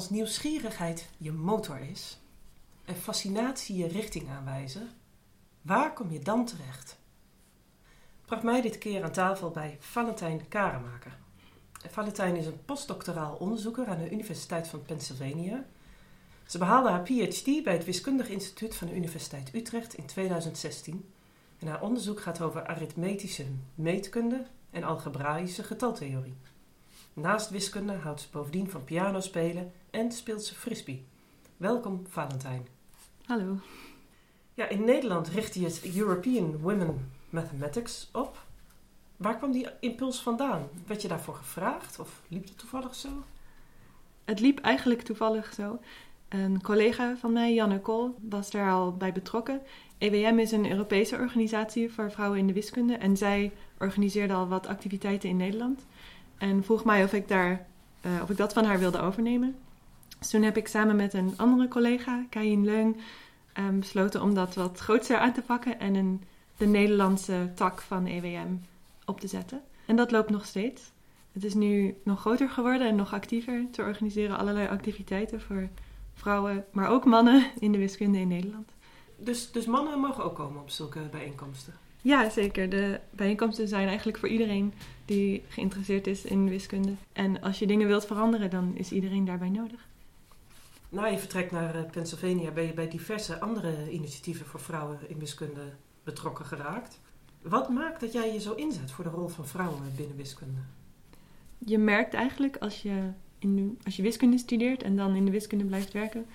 Als nieuwsgierigheid je motor is en fascinatie je richting aanwijzen, waar kom je dan terecht? bracht mij dit keer aan tafel bij Valentijn Karemaker. Valentijn is een postdoctoraal onderzoeker aan de Universiteit van Pennsylvania. Ze behaalde haar PhD bij het Wiskundig Instituut van de Universiteit Utrecht in 2016. En haar onderzoek gaat over arithmetische meetkunde en algebraïsche getaltheorie. Naast wiskunde houdt ze bovendien van piano spelen en speelt ze frisbee. Welkom, Valentijn. Hallo. Ja, in Nederland richt je het European Women Mathematics op. Waar kwam die impuls vandaan? Werd je daarvoor gevraagd of liep het toevallig zo? Het liep eigenlijk toevallig zo. Een collega van mij, Janne Kool, was daar al bij betrokken. EWM is een Europese organisatie voor vrouwen in de wiskunde en zij organiseerde al wat activiteiten in Nederland. En vroeg mij of ik, daar, uh, of ik dat van haar wilde overnemen. Dus toen heb ik samen met een andere collega, Kayin Leung, um, besloten om dat wat groter aan te pakken en een, de Nederlandse tak van EWM op te zetten. En dat loopt nog steeds. Het is nu nog groter geworden en nog actiever te organiseren allerlei activiteiten voor vrouwen, maar ook mannen in de wiskunde in Nederland. Dus, dus mannen mogen ook komen op zulke bijeenkomsten? Ja, zeker. De bijeenkomsten zijn eigenlijk voor iedereen die geïnteresseerd is in wiskunde. En als je dingen wilt veranderen, dan is iedereen daarbij nodig. Na je vertrek naar eh, Pennsylvania ben je bij diverse andere initiatieven voor vrouwen in wiskunde betrokken geraakt. Wat maakt dat jij je zo inzet voor de rol van vrouwen binnen wiskunde? Je merkt eigenlijk als je, in als je wiskunde studeert en dan in de wiskunde blijft werken,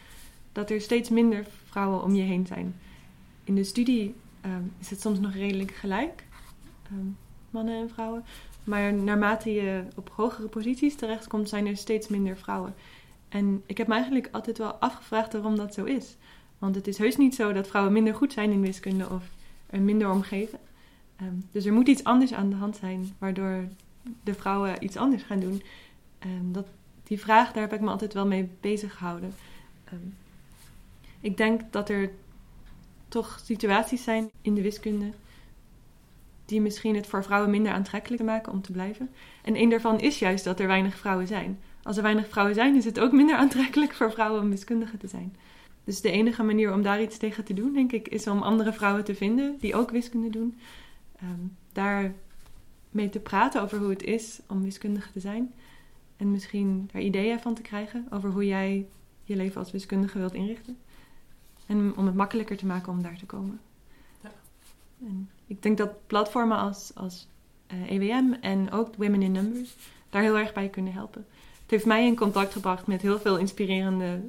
dat er steeds minder vrouwen om je heen zijn. In de studie Ehm, is het soms nog redelijk gelijk, ehm, mannen en vrouwen. Maar naarmate je op hogere posities terechtkomt, zijn er steeds minder vrouwen. En ik heb me eigenlijk altijd wel afgevraagd waarom dat zo is. Want het is heus niet zo dat vrouwen minder goed zijn in wiskunde of er minder omgeven. Um, dus er moet iets anders aan de hand zijn, waardoor de vrouwen iets anders gaan doen. Um, dat, die vraag, daar heb ik me altijd wel mee bezig gehouden. ik denk dat er toch situaties zijn in de wiskunde die misschien het voor vrouwen minder aantrekkelijk maken om te blijven. En een daarvan is juist dat er weinig vrouwen zijn. Als er weinig vrouwen zijn, is het ook minder aantrekkelijk voor vrouwen om wiskundige te zijn. Dus de enige manier om daar iets tegen te doen, denk ik, is om andere vrouwen te vinden die ook wiskunde doen. Um, daar mee te praten over hoe het is om wiskundige te zijn. En misschien daar ideeën van te krijgen over hoe jij je leven als wiskundige wilt inrichten. En om het makkelijker te maken om daar te komen. Ja. En ik denk dat platformen als, als EWM eh, e en ook Women in Numbers daar heel erg bij kunnen helpen. Het heeft mij in contact gebracht met heel veel inspirerende,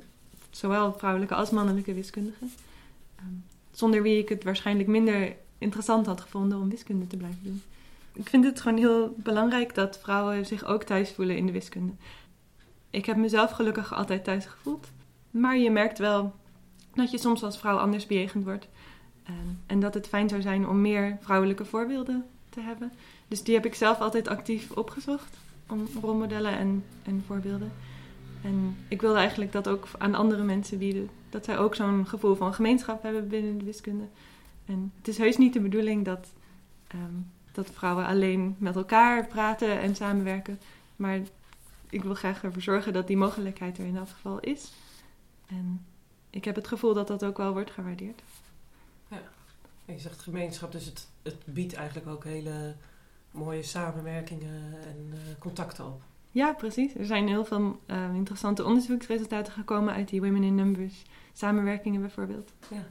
zowel vrouwelijke als mannelijke wiskundigen. Ehm, zonder wie ik het waarschijnlijk minder interessant had gevonden om wiskunde te blijven doen. Ik vind het gewoon heel belangrijk dat vrouwen zich ook thuis voelen in de wiskunde. Ik heb mezelf gelukkig altijd thuis gevoeld. Maar je merkt wel dat je soms als vrouw anders bejegend wordt. Ehm, en dat het fijn zou zijn om meer vrouwelijke voorbeelden te hebben. Dus die heb ik zelf altijd actief opgezocht. Om rolmodellen en, en voorbeelden. En ik wilde eigenlijk dat ook aan andere mensen bieden. Dat zij ook zo'n gevoel van gemeenschap hebben binnen de wiskunde. En het is heus niet de bedoeling dat, ehm, dat vrouwen alleen met elkaar praten en samenwerken. Maar ik wil graag ervoor zorgen dat die mogelijkheid er in dat geval is. En ik heb het gevoel dat dat ook wel wordt gewaardeerd. Ja, je zegt gemeenschap, dus het, het biedt eigenlijk ook hele mooie samenwerkingen en uh, contacten op. Ja, precies. Er zijn heel veel uh, interessante onderzoeksresultaten gekomen uit die Women in Numbers samenwerkingen bijvoorbeeld. Ja.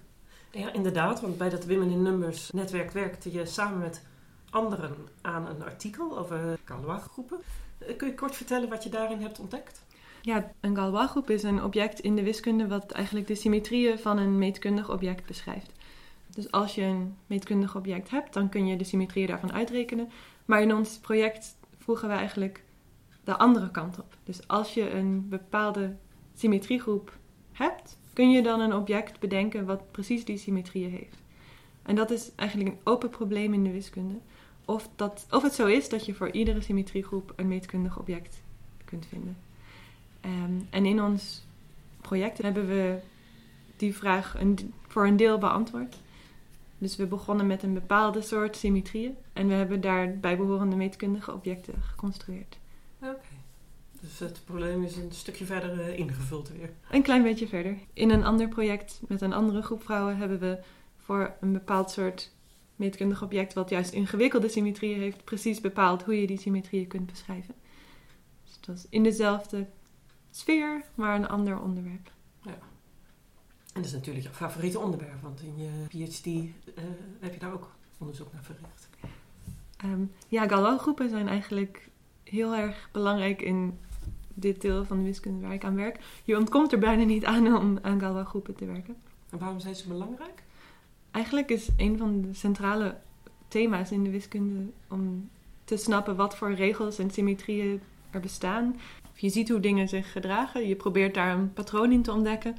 ja, inderdaad, want bij dat Women in Numbers netwerk werkte je samen met anderen aan een artikel over Galois groepen. Eh, kun je kort vertellen wat je daarin hebt ontdekt? Ja, een Galois-groep is een object in de wiskunde wat eigenlijk de symmetrieën van een meetkundig object beschrijft. Dus als je een meetkundig object hebt, dan kun je de symmetrieën daarvan uitrekenen. Maar in ons project voegen we eigenlijk de andere kant op. Dus als je een bepaalde symmetriegroep hebt, kun je dan een object bedenken wat precies die symmetrieën heeft. En dat is eigenlijk een open probleem in de wiskunde. Of, dat, of het zo is dat je voor iedere symmetriegroep een meetkundig object kunt vinden. Ehm, en in ons project hebben we die vraag een, voor een deel beantwoord. Dus we begonnen met een bepaalde soort symmetrieën en we hebben daar bijbehorende meetkundige objecten geconstrueerd. Oké. Dus het probleem is een stukje verder eh, ingevuld weer. Een klein beetje verder. In een ander project met een andere groep vrouwen hebben we voor een bepaald soort meetkundig object, wat juist ingewikkelde symmetrieën heeft, precies bepaald hoe je die symmetrieën kunt beschrijven. Dus dat is in dezelfde sfeer, maar een ander onderwerp. En dat is natuurlijk jouw favoriete onderwerp, want in je PhD eh, heb je daar ook onderzoek naar verricht. Ehm, ja, Galois-groepen zijn eigenlijk heel erg belangrijk in dit deel van de wiskunde waar ik aan werk. Je ontkomt er bijna niet aan om aan Galois-groepen te werken. En waarom zijn ze belangrijk? Eigenlijk is een van de centrale thema's in de wiskunde om te snappen wat voor regels en symmetrieën er bestaan. Je ziet hoe dingen zich gedragen, je probeert daar een patroon in te ontdekken.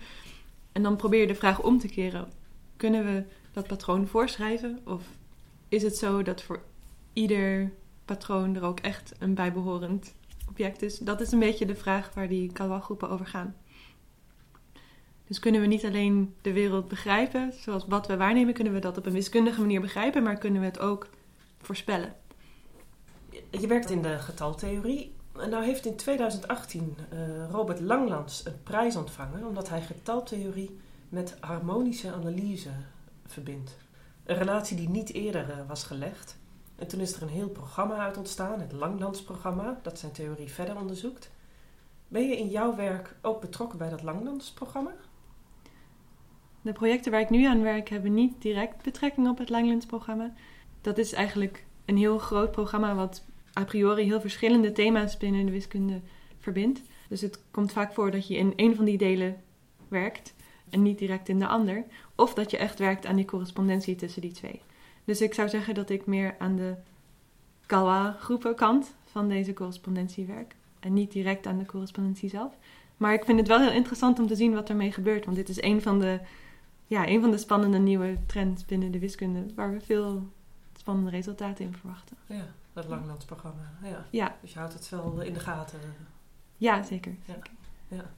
En dan probeer je de vraag om te keren. Kunnen we dat patroon voorschrijven? Of is het zo dat voor ieder patroon er ook echt een bijbehorend object is? Dat is een beetje de vraag waar die Galois-groepen over gaan. Dus kunnen we niet alleen de wereld begrijpen, zoals wat we waarnemen, kunnen we dat op een wiskundige manier begrijpen, maar kunnen we het ook voorspellen. Je werkt in de getaltheorie. Nou heeft in 2018 eh, Robert Langlands een prijs ontvangen omdat hij getaltheorie met harmonische analyse verbindt. Een relatie die niet eerder eh, was gelegd. En toen is er een heel programma uit ontstaan, het Langlands-programma, dat zijn theorie verder onderzoekt. Ben je in jouw werk ook betrokken bij dat Langlands-programma? De projecten waar ik nu aan werk hebben niet direct betrekking op het Langlands-programma. Dat is eigenlijk een heel groot programma wat a priori heel verschillende thema's binnen de wiskunde verbindt. Dus het komt vaak voor dat je in een van die delen werkt en niet direct in de ander. Of dat je echt werkt aan die correspondentie tussen die twee. Dus ik zou zeggen dat ik meer aan de Galois-groepenkant van deze correspondentie werk. En niet direct aan de correspondentie zelf. Maar ik vind het wel heel interessant om te zien wat ermee gebeurt. Want dit is een van de, ja, een van de spannende nieuwe trends binnen de wiskunde. Waar we veel spannende resultaten in verwachten. Ja, dat Langlandsprogramma. Ja. Ja, Dus je houdt het wel in de gaten. ja zeker. Ja. Ja.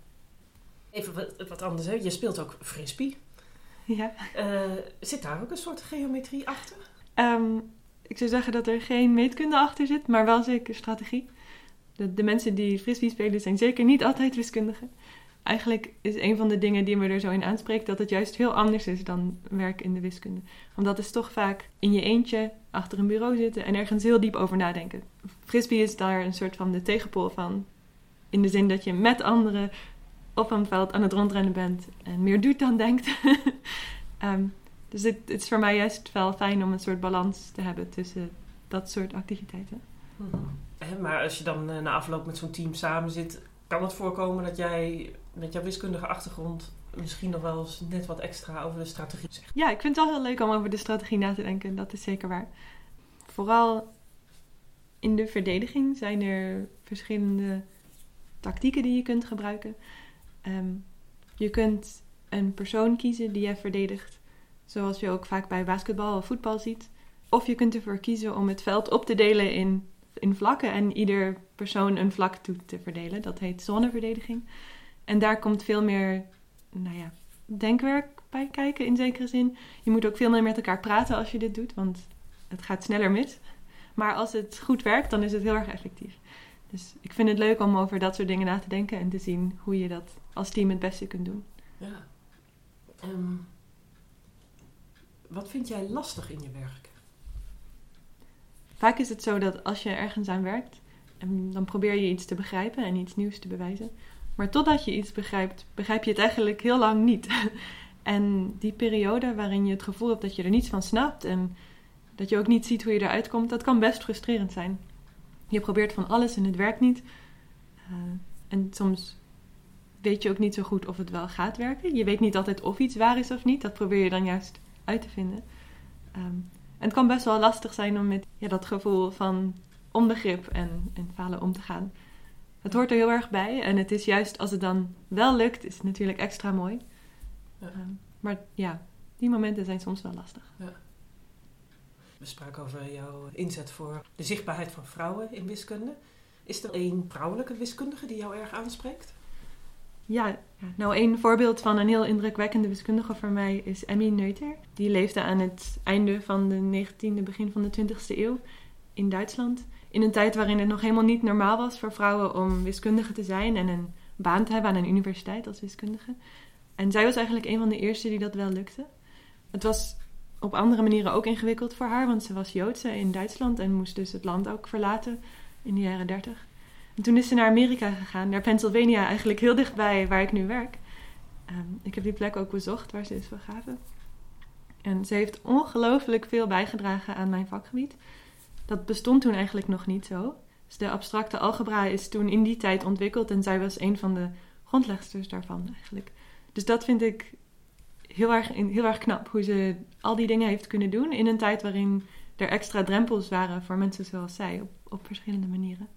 Even wat, wat anders, hè? je speelt ook frisbee. Ja. Eh, zit daar ook een soort geometrie achter? Ehm, ik zou zeggen dat er geen meetkunde achter zit, maar wel zeker strategie. De, de mensen die frisbee spelen zijn zeker niet altijd wiskundigen. Eigenlijk is een van de dingen die me er zo in aanspreekt dat het juist heel anders is dan werk in de wiskunde. Want dat is toch vaak in je eentje achter een bureau zitten en ergens heel diep over nadenken. Frisbee is daar een soort van de tegenpool van. In de zin dat je met anderen op een veld aan het rondrennen bent en meer doet dan denkt. Ehm, dus het, is voor mij juist wel fijn om een soort balans te hebben tussen dat soort activiteiten. Hè, Maar als je dan eh, na afloop met zo'n team samen zit, kan het voorkomen dat jij met jouw wiskundige achtergrond misschien nog wel eens net wat extra over de strategie zegt. Ja, ik vind het wel heel leuk om over de strategie na te denken. Dat is zeker waar. Vooral in de verdediging zijn er verschillende tactieken die je kunt gebruiken. Ehm, je kunt een persoon kiezen die je verdedigt, zoals je ook vaak bij basketbal of voetbal ziet. Of je kunt ervoor kiezen om het veld op te delen in, in vlakken en ieder persoon een vlak toe te verdelen. Dat heet zonneverdediging. En daar komt veel meer nou ja, denkwerk bij kijken in zekere zin. Je moet ook veel meer met elkaar praten als je dit doet, want het gaat sneller mis. Maar als het goed werkt, dan is het heel erg effectief. Dus ik vind het leuk om over dat soort dingen na te denken en te zien hoe je dat als team het beste kunt doen. Ja. Ehm, wat vind jij lastig in je werk? Vaak is het zo dat als je ergens aan werkt, en dan probeer je iets te begrijpen en iets nieuws te bewijzen. Maar totdat je iets begrijpt, begrijp je het eigenlijk heel lang niet. En die periode waarin je het gevoel hebt dat je er niets van snapt en dat je ook niet ziet hoe je eruit komt, dat kan best frustrerend zijn. Je probeert van alles en het werkt niet. Eh, en soms weet je ook niet zo goed of het wel gaat werken. Je weet niet altijd of iets waar is of niet. Dat probeer je dan juist uit te vinden. Ehm, en het kan best wel lastig zijn om met ja, dat gevoel van onbegrip en, en falen om te gaan. Het hoort er heel erg bij. En het is juist als het dan wel lukt, is het natuurlijk extra mooi. Ja. Ehm, maar ja, die momenten zijn soms wel lastig. We spraken over jouw inzet voor de zichtbaarheid van vrouwen in wiskunde. Is er één vrouwelijke wiskundige die jou erg aanspreekt? Ja, ja, nou een voorbeeld van een heel indrukwekkende wiskundige voor mij is Emmy Neuter. Die leefde aan het einde van de 19e, begin van de 20e eeuw in Duitsland. In een tijd waarin het nog helemaal niet normaal was voor vrouwen om wiskundige te zijn en een baan te hebben aan een universiteit als wiskundige. En zij was eigenlijk een van de eerste die dat wel lukte. Het was op andere manieren ook ingewikkeld voor haar, want ze was Joodse in Duitsland en moest dus het land ook verlaten in de jaren dertig. En toen is ze naar Amerika gegaan, naar Pennsylvania, eigenlijk heel dichtbij waar ik nu werk. Ehm, ik heb die plek ook bezocht waar ze is begraven. En ze heeft ongelooflijk veel bijgedragen aan mijn vakgebied. Dat bestond toen eigenlijk nog niet zo. Dus de abstracte algebra is toen in die tijd ontwikkeld en zij was een van de grondlegsters daarvan eigenlijk. Dus dat vind ik heel erg, heel erg knap, hoe ze al die dingen heeft kunnen doen in een tijd waarin er extra drempels waren voor mensen zoals zij op, op verschillende manieren.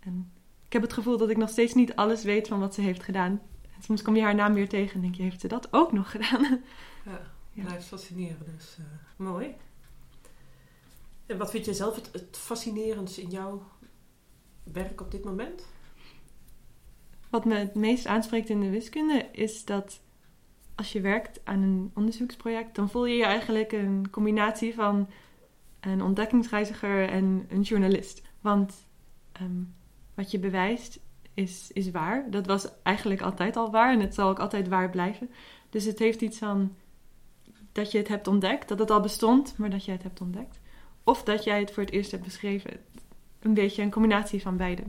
En ik heb het gevoel dat ik nog steeds niet alles weet van wat ze heeft gedaan. En soms kom je haar naam weer tegen en denk je, heeft ze dat ook nog gedaan? Ja, ja. blijft fascineren. Dus uh, mooi. En wat vind jij zelf het, het fascinerendst in jouw werk op dit moment? Wat me het meest aanspreekt in de wiskunde is dat als je werkt aan een onderzoeksproject, dan voel je je eigenlijk een combinatie van een ontdekkingsreiziger en een journalist. Want ehm, wat je bewijst is, is waar. Dat was eigenlijk altijd al waar en het zal ook altijd waar blijven. Dus het heeft iets van dat je het hebt ontdekt, dat het al bestond, maar dat jij het hebt ontdekt. Of dat jij het voor het eerst hebt beschreven. Een beetje een combinatie van beide.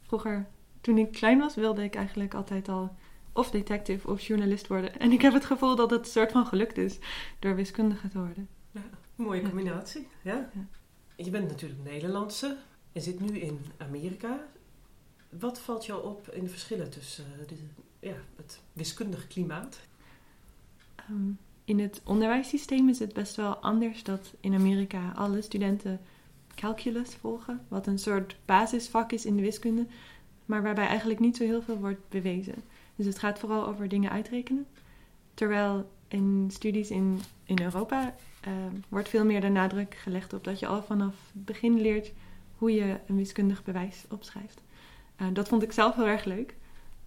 Vroeger, toen ik klein was, wilde ik eigenlijk altijd al of detective of journalist worden. En ik heb het gevoel dat het een soort van gelukt is door wiskundige te worden. Ja, mooie combinatie, ja. ja. Je bent natuurlijk Nederlandse en zit nu in Amerika. Wat valt jou op in de verschillen tussen eh, de, ja, het wiskundig klimaat? Ehm, in het onderwijssysteem is het best wel anders dat in Amerika alle studenten calculus volgen, wat een soort basisvak is in de wiskunde, maar waarbij eigenlijk niet zo heel veel wordt bewezen. Dus het gaat vooral over dingen uitrekenen. Terwijl in studies in, in Europa uh, wordt veel meer de nadruk gelegd op dat je al vanaf het begin leert hoe je een wiskundig bewijs opschrijft. Uh, dat vond ik zelf heel erg leuk.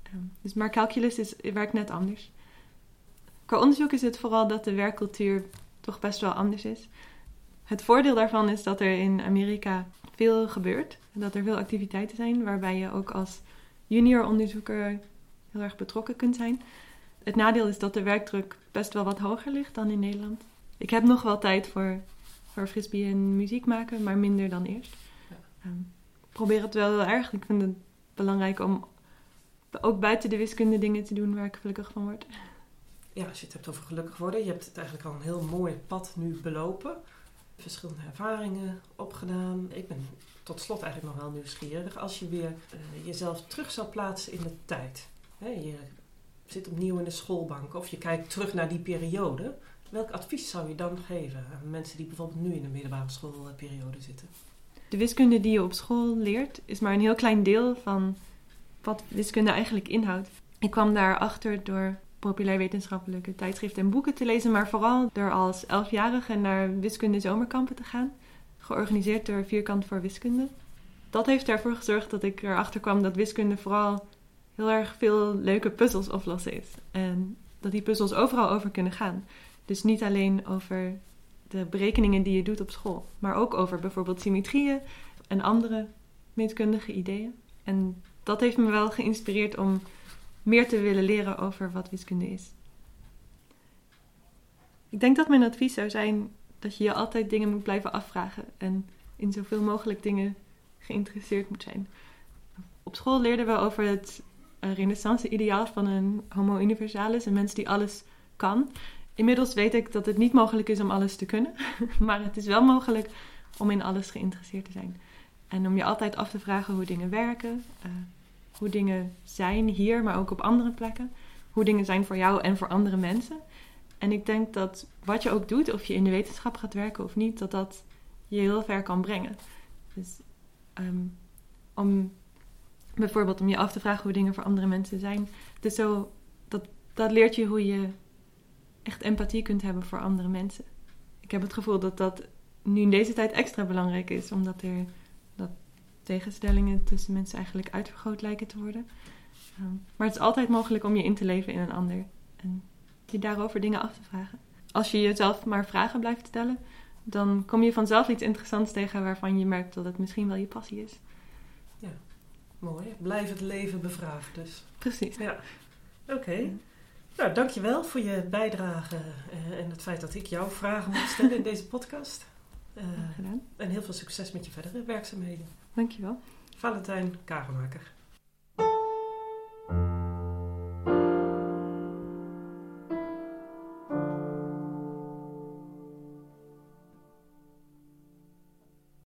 Uh, dus, maar calculus is, werkt net anders. Qua onderzoek is het vooral dat de werkcultuur toch best wel anders is. Het voordeel daarvan is dat er in Amerika veel gebeurt. Dat er veel activiteiten zijn waarbij je ook als junior onderzoeker heel erg betrokken kunt zijn. Het nadeel is dat de werkdruk best wel wat hoger ligt dan in Nederland. Ik heb nog wel tijd voor, voor frisbee en muziek maken, maar minder dan eerst. Ja. Ehm, ik probeer het wel heel erg. Ik vind het belangrijk om ook buiten de wiskunde dingen te doen waar ik gelukkig van word. Ja, als je het hebt over gelukkig worden, je hebt het eigenlijk al een heel mooi pad nu belopen. Verschillende ervaringen opgedaan. Ik ben tot slot eigenlijk nog wel nieuwsgierig. Als je weer uh, jezelf terug zou plaatsen in de tijd je zit opnieuw in de schoolbank of je kijkt terug naar die periode. Welk advies zou je dan geven aan mensen die bijvoorbeeld nu in de middelbare schoolperiode zitten? De wiskunde die je op school leert is maar een heel klein deel van wat wiskunde eigenlijk inhoudt. Ik kwam daarachter door populair wetenschappelijke tijdschriften en boeken te lezen, maar vooral door als elfjarige naar wiskunde zomerkampen te gaan, georganiseerd door Vierkant voor Wiskunde. Dat heeft ervoor gezorgd dat ik erachter kwam dat wiskunde vooral heel erg veel leuke puzzels oplossen is. En dat die puzzels overal over kunnen gaan. Dus niet alleen over de berekeningen die je doet op school, maar ook over bijvoorbeeld symmetrieën en andere meetkundige ideeën. En dat heeft me wel geïnspireerd om meer te willen leren over wat wiskunde is. Ik denk dat mijn advies zou zijn dat je je altijd dingen moet blijven afvragen en in zoveel mogelijk dingen geïnteresseerd moet zijn. Op school leerden we over het een renaissance-ideaal van een homo universalis, een mens die alles kan. Inmiddels weet ik dat het niet mogelijk is om alles te kunnen, maar het is wel mogelijk om in alles geïnteresseerd te zijn. En om je altijd af te vragen hoe dingen werken, uh, hoe dingen zijn hier, maar ook op andere plekken. Hoe dingen zijn voor jou en voor andere mensen. En ik denk dat wat je ook doet, of je in de wetenschap gaat werken of niet, dat dat je heel ver kan brengen. Dus um, om Bijvoorbeeld om je af te vragen hoe dingen voor andere mensen zijn. Dus zo, dat, dat leert je hoe je echt empathie kunt hebben voor andere mensen. Ik heb het gevoel dat dat nu in deze tijd extra belangrijk is, omdat er tegenstellingen tussen mensen eigenlijk uitvergroot lijken te worden. Um, maar het is altijd mogelijk om je in te leven in een ander en je daarover dingen af te vragen. Als je jezelf maar vragen blijft stellen, dan kom je vanzelf iets interessants tegen waarvan je merkt dat het misschien wel je passie is. Mooi. Blijf het leven bevragen dus. Precies. Ja. Oké. Nou, dankjewel voor je bijdrage eh, en het feit dat ik jouw vragen mocht stellen in deze podcast. Eh, gedaan. en heel veel succes met je verdere werkzaamheden. Dankjewel. Valentijn Kagermaker.